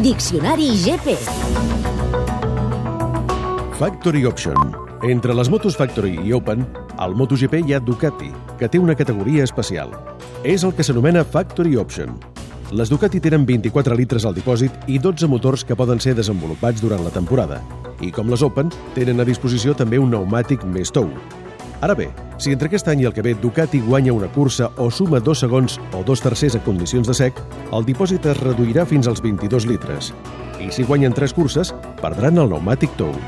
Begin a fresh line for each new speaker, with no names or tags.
Diccionari GP.
Factory Option. Entre les motos Factory i Open, al MotoGP hi ha Ducati, que té una categoria especial. És el que s'anomena Factory Option. Les Ducati tenen 24 litres al dipòsit i 12 motors que poden ser desenvolupats durant la temporada. I com les Open, tenen a disposició també un pneumàtic més tou. Ara bé, si entre aquest any i el que ve Ducati guanya una cursa o suma dos segons o dos tercers a condicions de sec, el dipòsit es reduirà fins als 22 litres. I si guanyen tres curses, perdran el pneumàtic tou.